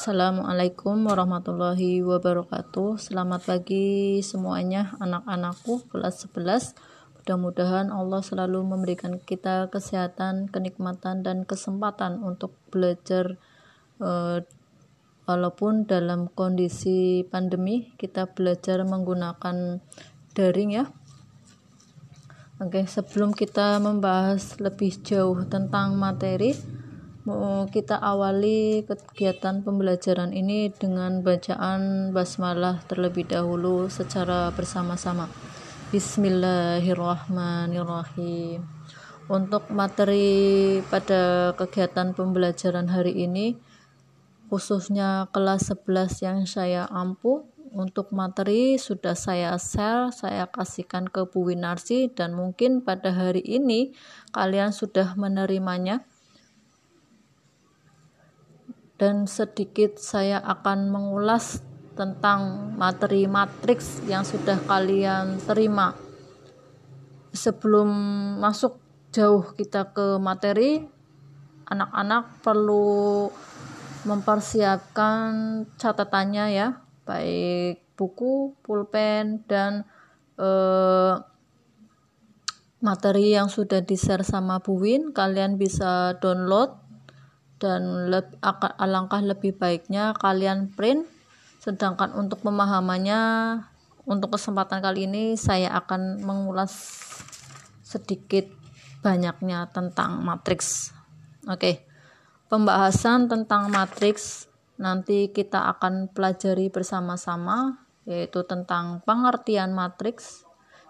Assalamualaikum warahmatullahi wabarakatuh. Selamat pagi semuanya anak-anakku kelas 11 Mudah-mudahan Allah selalu memberikan kita kesehatan, kenikmatan, dan kesempatan untuk belajar eh, Walaupun dalam kondisi pandemi kita belajar menggunakan daring ya. Oke, sebelum kita membahas lebih jauh tentang materi, kita awali kegiatan pembelajaran ini dengan bacaan basmalah terlebih dahulu secara bersama-sama. Bismillahirrahmanirrahim. Untuk materi pada kegiatan pembelajaran hari ini khususnya kelas 11 yang saya ampuh untuk materi sudah saya share, saya kasihkan ke Bu Winarsi dan mungkin pada hari ini kalian sudah menerimanya dan sedikit saya akan mengulas tentang materi matriks yang sudah kalian terima. Sebelum masuk jauh kita ke materi, anak-anak perlu mempersiapkan catatannya ya, baik buku, pulpen dan eh, materi yang sudah di-share sama Bu Win, kalian bisa download dan alangkah lebih baiknya kalian print. Sedangkan untuk pemahamannya untuk kesempatan kali ini saya akan mengulas sedikit banyaknya tentang matriks. Oke pembahasan tentang matriks nanti kita akan pelajari bersama-sama yaitu tentang pengertian matriks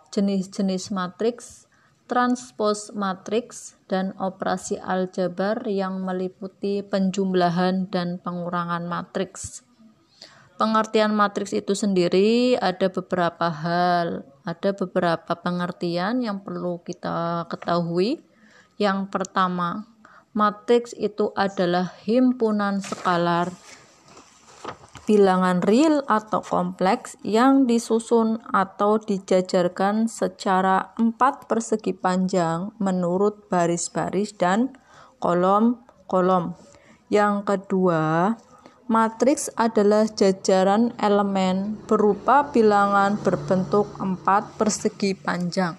jenis-jenis matriks transpose matriks, dan operasi aljabar yang meliputi penjumlahan dan pengurangan matriks. Pengertian matriks itu sendiri ada beberapa hal, ada beberapa pengertian yang perlu kita ketahui. Yang pertama, matriks itu adalah himpunan skalar bilangan real atau kompleks yang disusun atau dijajarkan secara empat persegi panjang menurut baris-baris dan kolom-kolom. Yang kedua, matriks adalah jajaran elemen berupa bilangan berbentuk empat persegi panjang.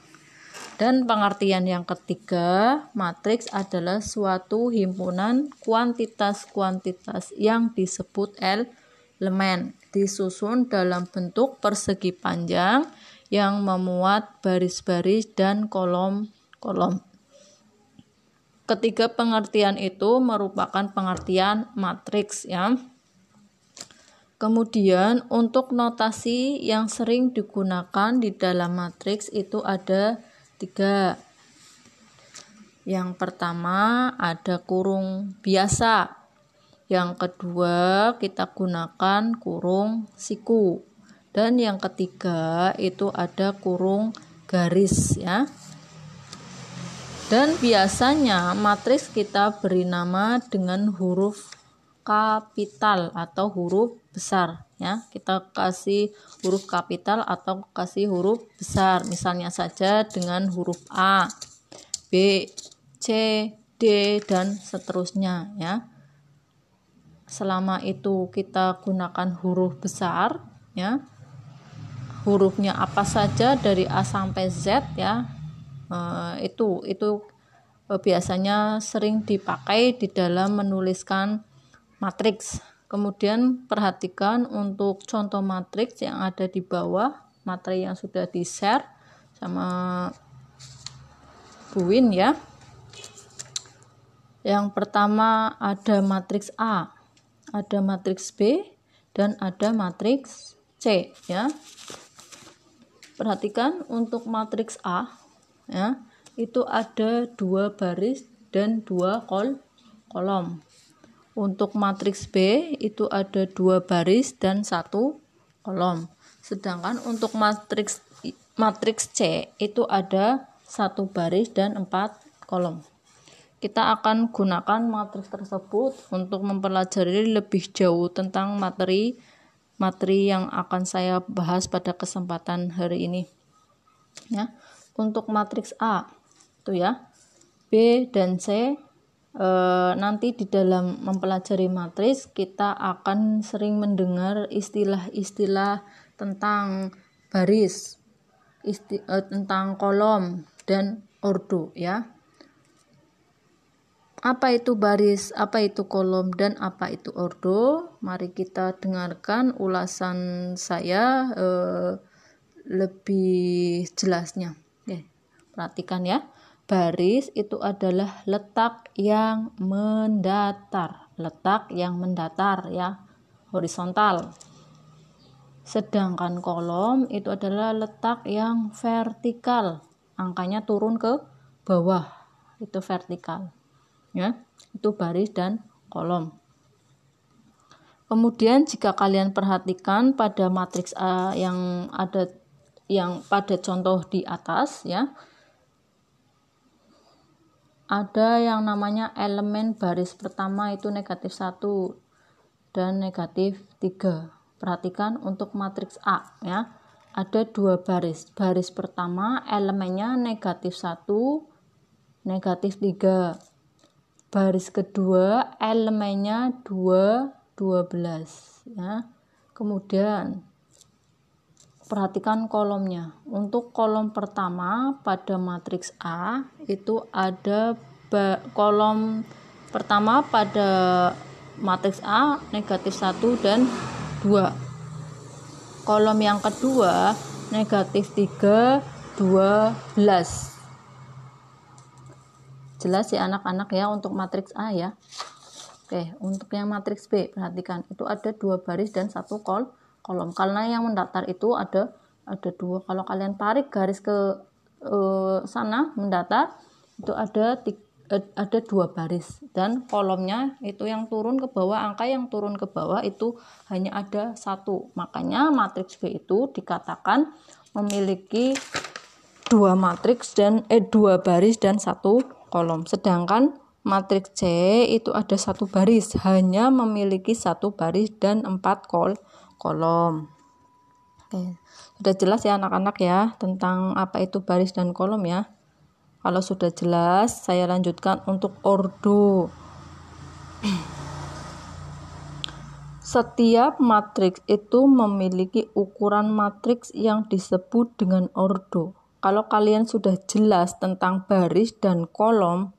Dan pengertian yang ketiga, matriks adalah suatu himpunan kuantitas-kuantitas yang disebut L elemen disusun dalam bentuk persegi panjang yang memuat baris-baris dan kolom-kolom. Ketiga pengertian itu merupakan pengertian matriks ya. Kemudian untuk notasi yang sering digunakan di dalam matriks itu ada tiga. Yang pertama ada kurung biasa yang kedua, kita gunakan kurung siku. Dan yang ketiga itu ada kurung garis ya. Dan biasanya matriks kita beri nama dengan huruf kapital atau huruf besar ya. Kita kasih huruf kapital atau kasih huruf besar. Misalnya saja dengan huruf A, B, C, D dan seterusnya ya selama itu kita gunakan huruf besar ya. Hurufnya apa saja dari A sampai Z ya. E, itu itu e, biasanya sering dipakai di dalam menuliskan matriks. Kemudian perhatikan untuk contoh matriks yang ada di bawah materi yang sudah di share sama Buin ya. Yang pertama ada matriks A ada matriks B dan ada matriks C ya. Perhatikan untuk matriks A ya, itu ada dua baris dan dua kol kolom. Untuk matriks B itu ada dua baris dan satu kolom. Sedangkan untuk matriks matriks C itu ada satu baris dan empat kolom kita akan gunakan matriks tersebut untuk mempelajari lebih jauh tentang materi materi yang akan saya bahas pada kesempatan hari ini. Ya. Untuk matriks A itu ya. B dan C e, nanti di dalam mempelajari matriks kita akan sering mendengar istilah-istilah tentang baris, isti, e, tentang kolom dan ordo ya. Apa itu baris, apa itu kolom, dan apa itu ordo? Mari kita dengarkan ulasan saya e, lebih jelasnya. Oke, perhatikan ya. Baris itu adalah letak yang mendatar, letak yang mendatar ya, horizontal. Sedangkan kolom itu adalah letak yang vertikal, angkanya turun ke bawah, itu vertikal ya itu baris dan kolom. Kemudian jika kalian perhatikan pada matriks A yang ada yang pada contoh di atas ya ada yang namanya elemen baris pertama itu negatif 1 dan negatif 3 perhatikan untuk matriks A ya ada dua baris. Baris pertama elemennya negatif 1 negatif 3 baris kedua elemennya 2 12 ya. Kemudian perhatikan kolomnya. Untuk kolom pertama pada matriks A itu ada kolom pertama pada matriks A negatif 1 dan 2 kolom yang kedua negatif 3 12 jelas ya anak-anak ya untuk matriks A ya. Oke untuk yang matriks B perhatikan. Itu ada dua baris dan satu kol kolom. Karena yang mendatar itu ada ada dua. Kalau kalian tarik garis ke eh, sana mendatar itu ada tiga, eh, ada dua baris. Dan kolomnya itu yang turun ke bawah angka yang turun ke bawah itu hanya ada satu. Makanya matriks B itu dikatakan memiliki dua matriks dan eh dua baris dan satu kolom. Sedangkan matriks C itu ada satu baris, hanya memiliki satu baris dan empat kol kolom. Oke, sudah jelas ya anak-anak ya tentang apa itu baris dan kolom ya. Kalau sudah jelas, saya lanjutkan untuk ordo. Setiap matriks itu memiliki ukuran matriks yang disebut dengan ordo kalau kalian sudah jelas tentang baris dan kolom,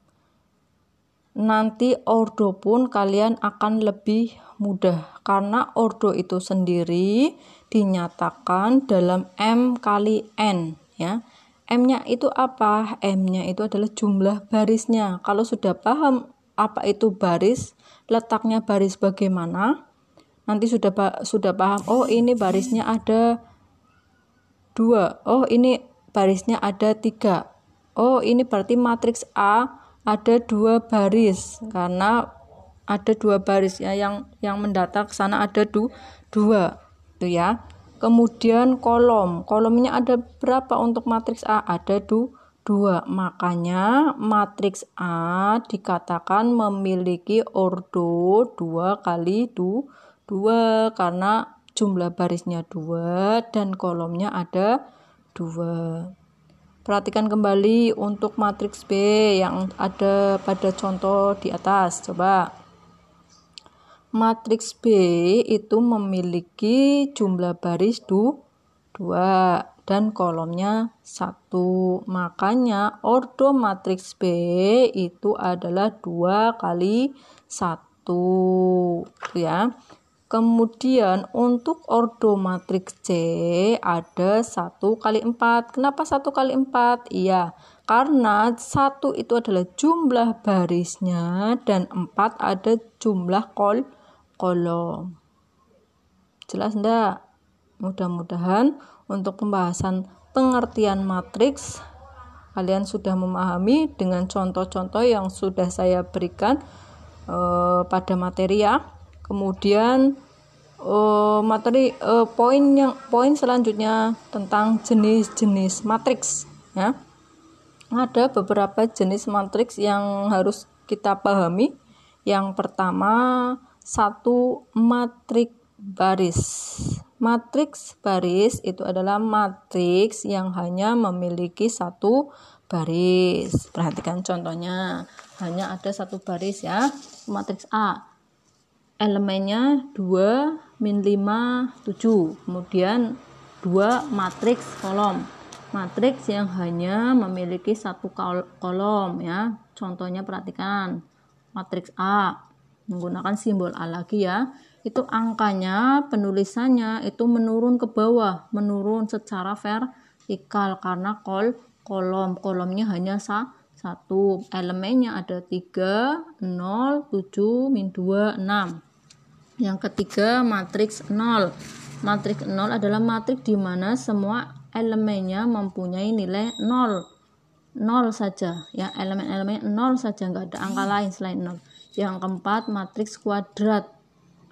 nanti ordo pun kalian akan lebih mudah karena ordo itu sendiri dinyatakan dalam M kali N ya. M-nya itu apa? M-nya itu adalah jumlah barisnya. Kalau sudah paham apa itu baris, letaknya baris bagaimana, nanti sudah sudah paham. Oh ini barisnya ada dua. Oh ini barisnya ada tiga. Oh, ini berarti matriks A ada dua baris karena ada dua baris ya yang yang mendatar ke sana ada du, dua itu ya. Kemudian kolom, kolomnya ada berapa untuk matriks A? Ada du, dua. Makanya matriks A dikatakan memiliki ordo dua kali du, dua karena jumlah barisnya dua dan kolomnya ada 2. Perhatikan kembali untuk matriks B yang ada pada contoh di atas. Coba. Matriks B itu memiliki jumlah baris 2 dan kolomnya 1. Makanya ordo matriks B itu adalah 2 kali 1 ya. Kemudian untuk ordo matriks C ada 1 kali 4. Kenapa 1 kali 4? Iya, karena 1 itu adalah jumlah barisnya dan 4 ada jumlah kol kolom. Jelas enggak? Mudah-mudahan untuk pembahasan pengertian matriks kalian sudah memahami dengan contoh-contoh yang sudah saya berikan eh, pada materi ya kemudian uh, materi uh, poin yang poin selanjutnya tentang jenis-jenis matriks ya. Ada beberapa jenis matriks yang harus kita pahami. Yang pertama satu matriks baris. Matriks baris itu adalah matriks yang hanya memiliki satu baris. Perhatikan contohnya. Hanya ada satu baris ya. Matriks A elemennya 2 min 5 7 kemudian 2 matriks kolom. Matriks yang hanya memiliki satu kolom ya. Contohnya perhatikan matriks A. Menggunakan simbol A lagi ya. Itu angkanya penulisannya itu menurun ke bawah. Menurun secara vertikal karena kol kolom. Kolomnya hanya sa satu. Elemennya ada 3 0 7 min 2 6 yang ketiga matriks 0 matriks 0 adalah matriks di mana semua elemennya mempunyai nilai 0 0 saja. Ya elemen-elemen 0 saja nggak ada angka lain selain 0 yang keempat matriks kuadrat.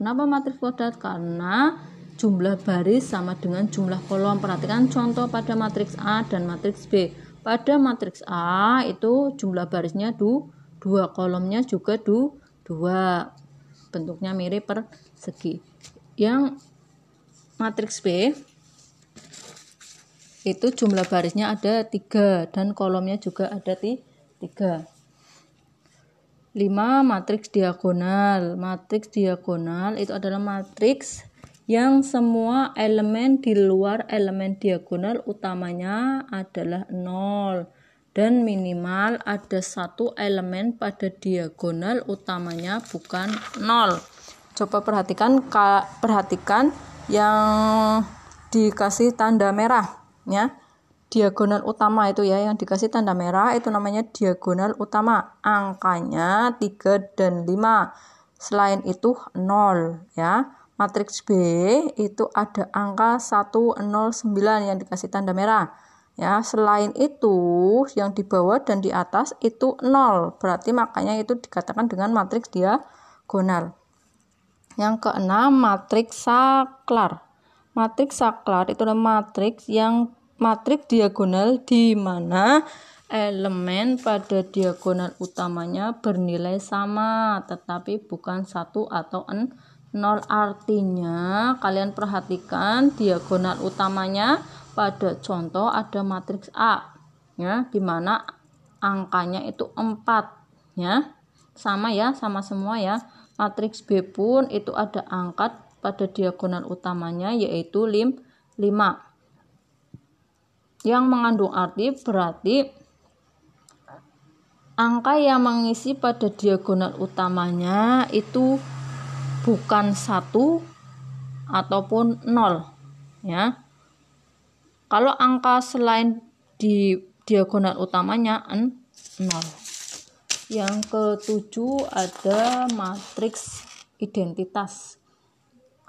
Kenapa matriks kuadrat? Karena jumlah baris sama dengan jumlah kolom. Perhatikan contoh pada matriks A dan matriks B. Pada matriks A itu jumlah barisnya du, dua kolomnya juga du, dua bentuknya mirip persegi yang matriks B itu jumlah barisnya ada tiga dan kolomnya juga ada tiga. 5 matriks diagonal. Matriks diagonal itu adalah matriks yang semua elemen di luar elemen diagonal utamanya adalah 0 dan minimal ada satu elemen pada diagonal utamanya bukan 0 coba perhatikan perhatikan yang dikasih tanda merah ya. Diagonal utama itu ya yang dikasih tanda merah itu namanya diagonal utama. Angkanya 3 dan 5 selain itu 0 ya. Matriks B itu ada angka 109 yang dikasih tanda merah ya selain itu yang di bawah dan di atas itu 0 berarti makanya itu dikatakan dengan matriks diagonal. Yang keenam matriks saklar. Matriks saklar itu adalah matriks yang matriks diagonal di mana elemen pada diagonal utamanya bernilai sama tetapi bukan satu atau n nol. Artinya kalian perhatikan diagonal utamanya pada contoh ada matriks A ya di mana angkanya itu 4 ya. Sama ya sama semua ya. Matriks B pun itu ada angkat pada diagonal utamanya yaitu lim 5 yang mengandung arti berarti angka yang mengisi pada diagonal utamanya itu bukan satu ataupun nol ya kalau angka selain di diagonal utamanya n nol. Yang ketujuh ada matriks identitas.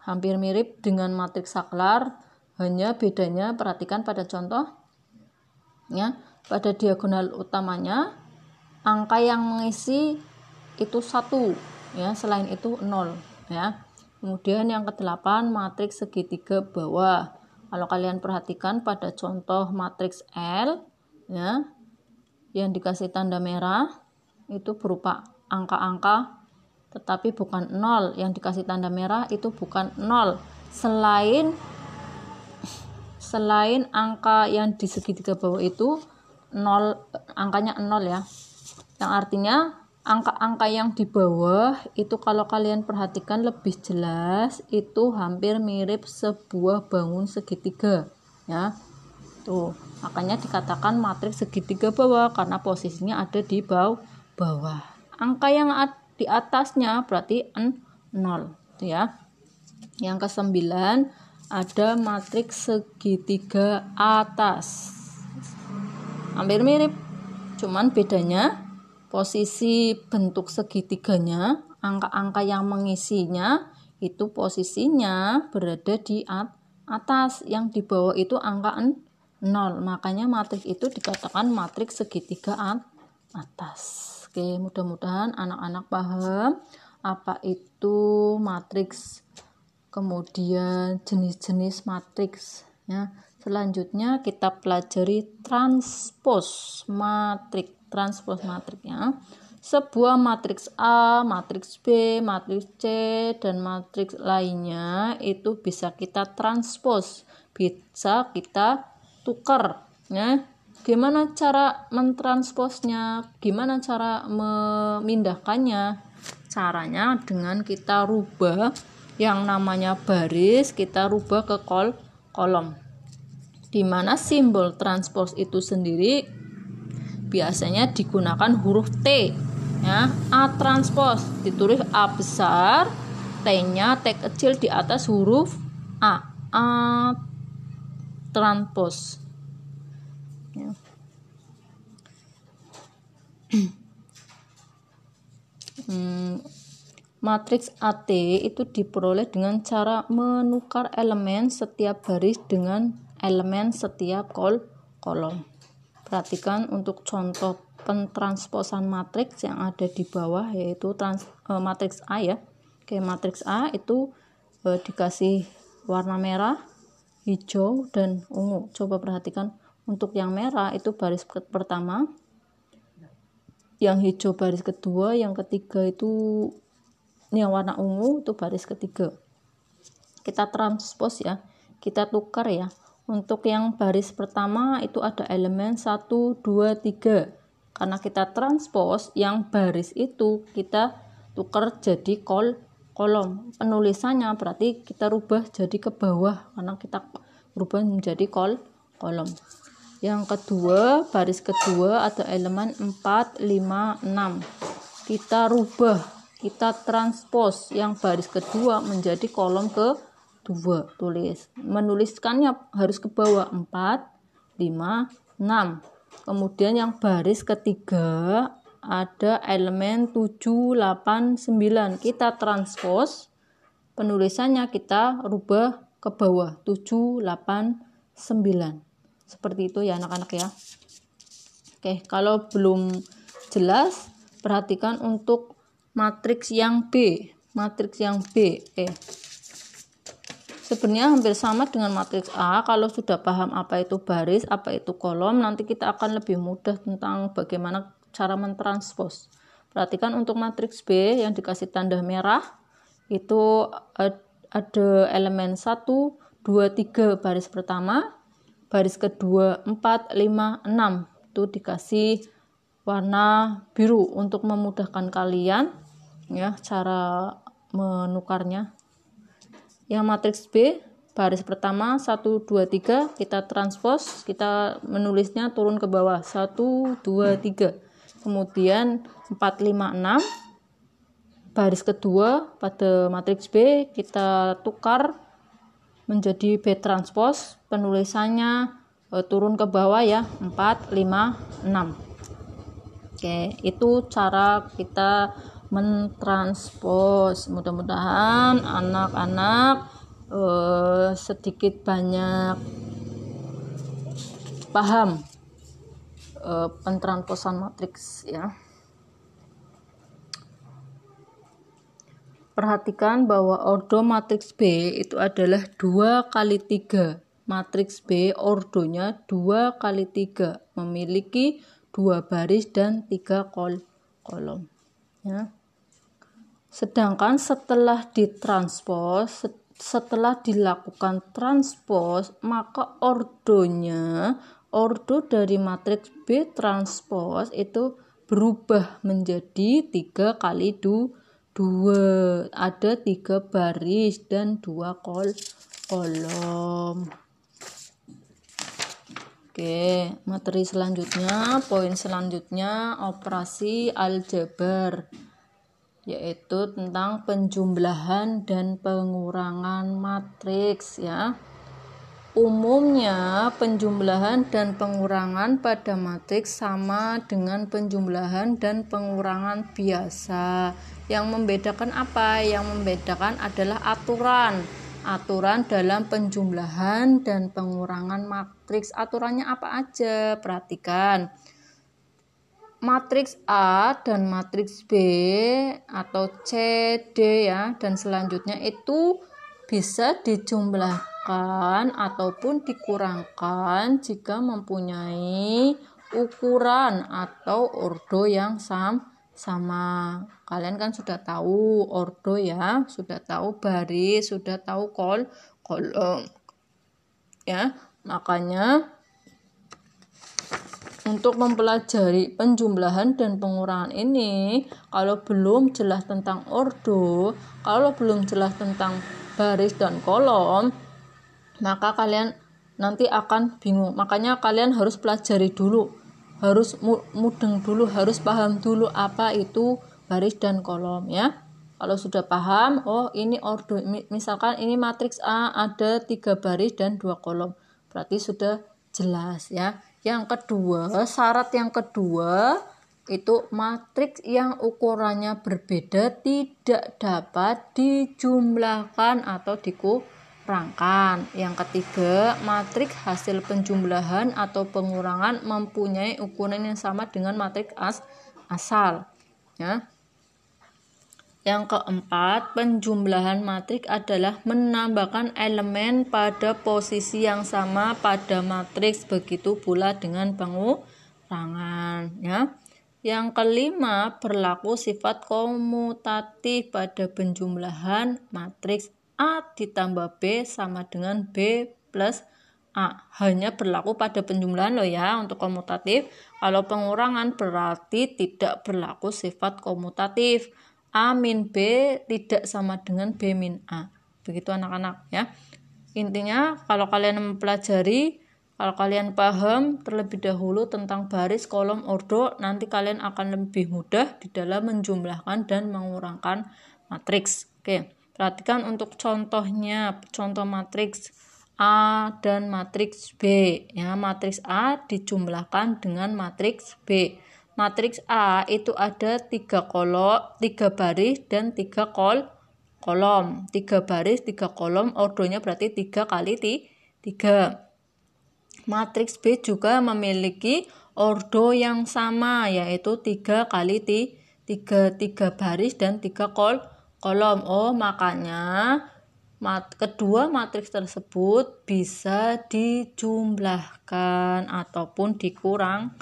Hampir mirip dengan matriks saklar hanya bedanya perhatikan pada contoh ya. Pada diagonal utamanya angka yang mengisi itu satu ya selain itu nol ya. Kemudian yang kedelapan matriks segitiga bawah kalau kalian perhatikan pada contoh matriks L ya yang dikasih tanda merah itu berupa angka-angka tetapi bukan nol. Yang dikasih tanda merah itu bukan nol. Selain selain angka yang di segitiga bawah itu nol angkanya nol ya. Yang artinya angka-angka yang di bawah itu kalau kalian perhatikan lebih jelas itu hampir mirip sebuah bangun segitiga ya. Tuh makanya dikatakan matriks segitiga bawah karena posisinya ada di bawah bawah. Angka yang di atasnya berarti n 0 ya. Yang kesembilan ada matriks segitiga atas. Hampir mirip cuman bedanya posisi bentuk segitiganya angka-angka yang mengisinya itu posisinya berada di atas. Yang di bawah itu angka 0 makanya matriks itu dikatakan matriks segitiga atas. Oke mudah-mudahan anak-anak paham apa itu matriks kemudian jenis-jenis matriks ya. Selanjutnya kita pelajari transpose matrik transpose matriknya sebuah matriks A, matriks B, matriks C, dan matriks lainnya itu bisa kita transpose, bisa kita tukar, ya. gimana cara mentransposnya gimana cara memindahkannya? Caranya dengan kita rubah yang namanya baris kita rubah ke kol kolom. Di mana simbol transpose itu sendiri biasanya digunakan huruf T ya A transpose ditulis A besar T-nya T kecil di atas huruf A A transpose ya. hmm, matriks AT itu diperoleh dengan cara menukar elemen setiap baris dengan elemen setiap kol kolom. Perhatikan untuk contoh pentransposan matriks yang ada di bawah yaitu trans, e, matriks A ya. Oke, matriks A itu e, dikasih warna merah, hijau dan ungu. Coba perhatikan untuk yang merah itu baris pertama, yang hijau baris kedua, yang ketiga itu yang warna ungu itu baris ketiga. Kita transpose ya, kita tukar ya. Untuk yang baris pertama itu ada elemen 1, 2, 3. Karena kita transpose, yang baris itu kita tukar jadi kol kolom. Penulisannya berarti kita rubah jadi ke bawah karena kita rubah menjadi kol kolom. Yang kedua, baris kedua ada elemen 4, 5, 6. Kita rubah, kita transpose yang baris kedua menjadi kolom ke dua tulis. Menuliskannya harus ke bawah 4 5 6 kemudian yang baris ketiga ada elemen 7 8 9 kita transpose. Penulisannya kita rubah ke bawah 7 8 9 seperti itu ya anak-anak ya. Oke kalau belum jelas perhatikan untuk matriks yang B. Matriks yang B eh Sebenarnya hampir sama dengan matriks A. Kalau sudah paham apa itu baris, apa itu kolom, nanti kita akan lebih mudah tentang bagaimana cara mentranspos. Perhatikan untuk matriks B yang dikasih tanda merah, itu ada elemen 1, 2, 3 baris pertama, baris kedua 4, 5, 6. Itu dikasih warna biru untuk memudahkan kalian ya cara menukarnya yang matriks B baris pertama 1 2 3 kita transpose kita menulisnya turun ke bawah 1 2 3 kemudian 4 5 6 baris kedua pada matriks B kita tukar menjadi B transpose penulisannya e, turun ke bawah ya 4 5 6 oke itu cara kita mentranspos mudah-mudahan anak-anak uh, sedikit banyak paham uh, pentransposan matriks ya. Perhatikan bahwa ordo matriks B itu adalah dua kali tiga. Matriks B ordonya dua kali tiga memiliki dua baris dan tiga kol kolom ya Sedangkan setelah ditranspos, setelah dilakukan transpos, maka ordonya, ordo dari matriks B transpos itu berubah menjadi tiga kali du, dua. Ada tiga baris dan dua kol kolom. Oke materi selanjutnya poin selanjutnya operasi aljabar yaitu tentang penjumlahan dan pengurangan matriks ya. Umumnya penjumlahan dan pengurangan pada matriks sama dengan penjumlahan dan pengurangan biasa. Yang membedakan apa? Yang membedakan adalah aturan. Aturan dalam penjumlahan dan pengurangan matriks. Aturannya apa aja? Perhatikan matriks A dan matriks B atau C, D ya dan selanjutnya itu bisa dijumlahkan ataupun dikurangkan jika mempunyai ukuran atau ordo yang sam sama. Kalian kan sudah tahu ordo ya, sudah tahu baris, sudah tahu kol kolom. Ya, makanya untuk mempelajari penjumlahan dan pengurangan ini kalau belum jelas tentang ordo kalau belum jelas tentang baris dan kolom maka kalian nanti akan bingung. Makanya kalian harus pelajari dulu harus mudeng dulu harus paham dulu apa itu baris dan kolom ya. Kalau sudah paham oh ini ordo misalkan ini matriks A ada tiga baris dan dua kolom. Berarti sudah jelas ya yang kedua syarat yang kedua itu matriks yang ukurannya berbeda tidak dapat dijumlahkan atau diku rangkan. Yang ketiga, matriks hasil penjumlahan atau pengurangan mempunyai ukuran yang sama dengan matriks as asal. Ya. Yang keempat, penjumlahan matriks adalah menambahkan elemen pada posisi yang sama pada matriks begitu pula dengan pengurangan ya. Yang kelima, berlaku sifat komutatif pada penjumlahan matriks A ditambah B sama dengan B plus A. Hanya berlaku pada penjumlahan loh ya untuk komutatif. Kalau pengurangan berarti tidak berlaku sifat komutatif. A min B tidak sama dengan B min A. Begitu anak-anak ya. Intinya kalau kalian mempelajari kalau kalian paham terlebih dahulu tentang baris, kolom, ordo, nanti kalian akan lebih mudah di dalam menjumlahkan dan mengurangkan matriks. Oke. Perhatikan untuk contohnya, contoh matriks A dan matriks B. Ya, matriks A dijumlahkan dengan matriks B. Matriks A itu ada tiga kolom, tiga baris dan tiga kol kolom. Tiga baris, tiga kolom, ordonya berarti tiga kali tiga. Matriks B juga memiliki ordo yang sama yaitu tiga kali tiga tiga baris dan tiga kol kolom. Oh, makanya mat kedua matriks tersebut bisa dijumlahkan ataupun dikurang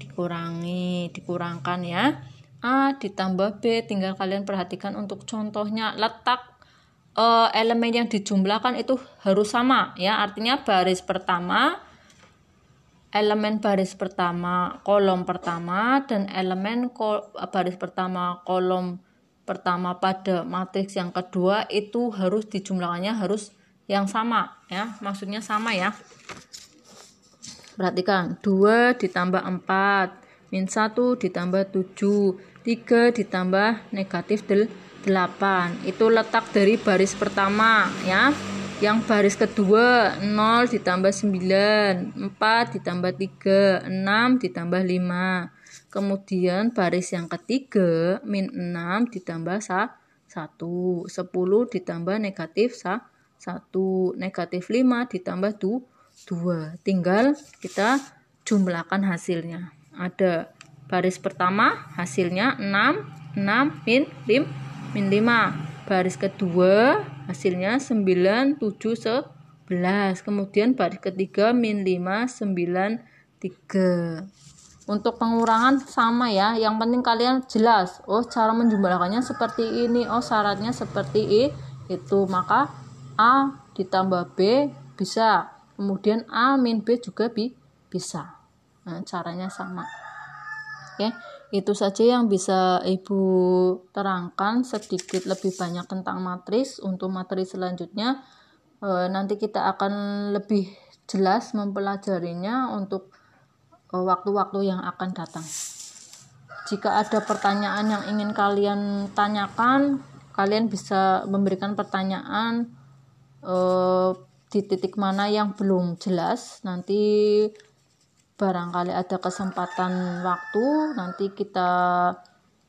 dikurangi, dikurangkan ya. A ditambah B tinggal kalian perhatikan untuk contohnya letak uh, elemen yang dijumlahkan itu harus sama ya. Artinya baris pertama elemen baris pertama kolom pertama dan elemen kol baris pertama kolom pertama pada matriks yang kedua itu harus dijumlahkannya harus yang sama ya maksudnya sama ya perhatikan 2 ditambah 4 min 1 ditambah 7 3 ditambah negatif 8 itu letak dari baris pertama ya. Yang baris kedua 0 ditambah 9 4 ditambah 3 6 ditambah 5 Kemudian baris yang ketiga min 6 ditambah 1 10 ditambah negatif 1 negatif 5 ditambah 2 tinggal kita jumlahkan hasilnya. Ada baris pertama hasilnya 6 6 min 5 min 5 baris kedua hasilnya 9 7 11 kemudian baris ketiga min 5 9 3 untuk pengurangan sama ya. Yang penting kalian jelas. Oh cara menjumlahkannya seperti ini. Oh syaratnya seperti itu. Maka A ditambah B bisa kemudian A min B juga bi bisa. Nah, caranya sama. Oke itu saja yang bisa ibu terangkan sedikit lebih banyak tentang matris. Untuk materi selanjutnya e, nanti kita akan lebih jelas mempelajarinya untuk Eh, waktu-waktu yang akan datang. Jika ada pertanyaan yang ingin kalian tanyakan, kalian bisa memberikan pertanyaan uh, di titik mana yang belum jelas. Nanti barangkali ada kesempatan waktu, nanti kita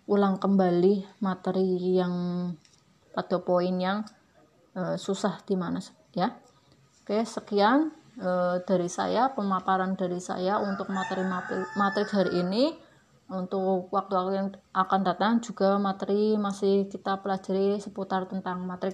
ulang kembali materi yang pada poin yang uh, susah di mana ya. Oke, sekian e, dari saya pemaparan dari saya untuk materi materi hari ini untuk waktu-waktu yang akan datang juga materi masih kita pelajari seputar tentang materi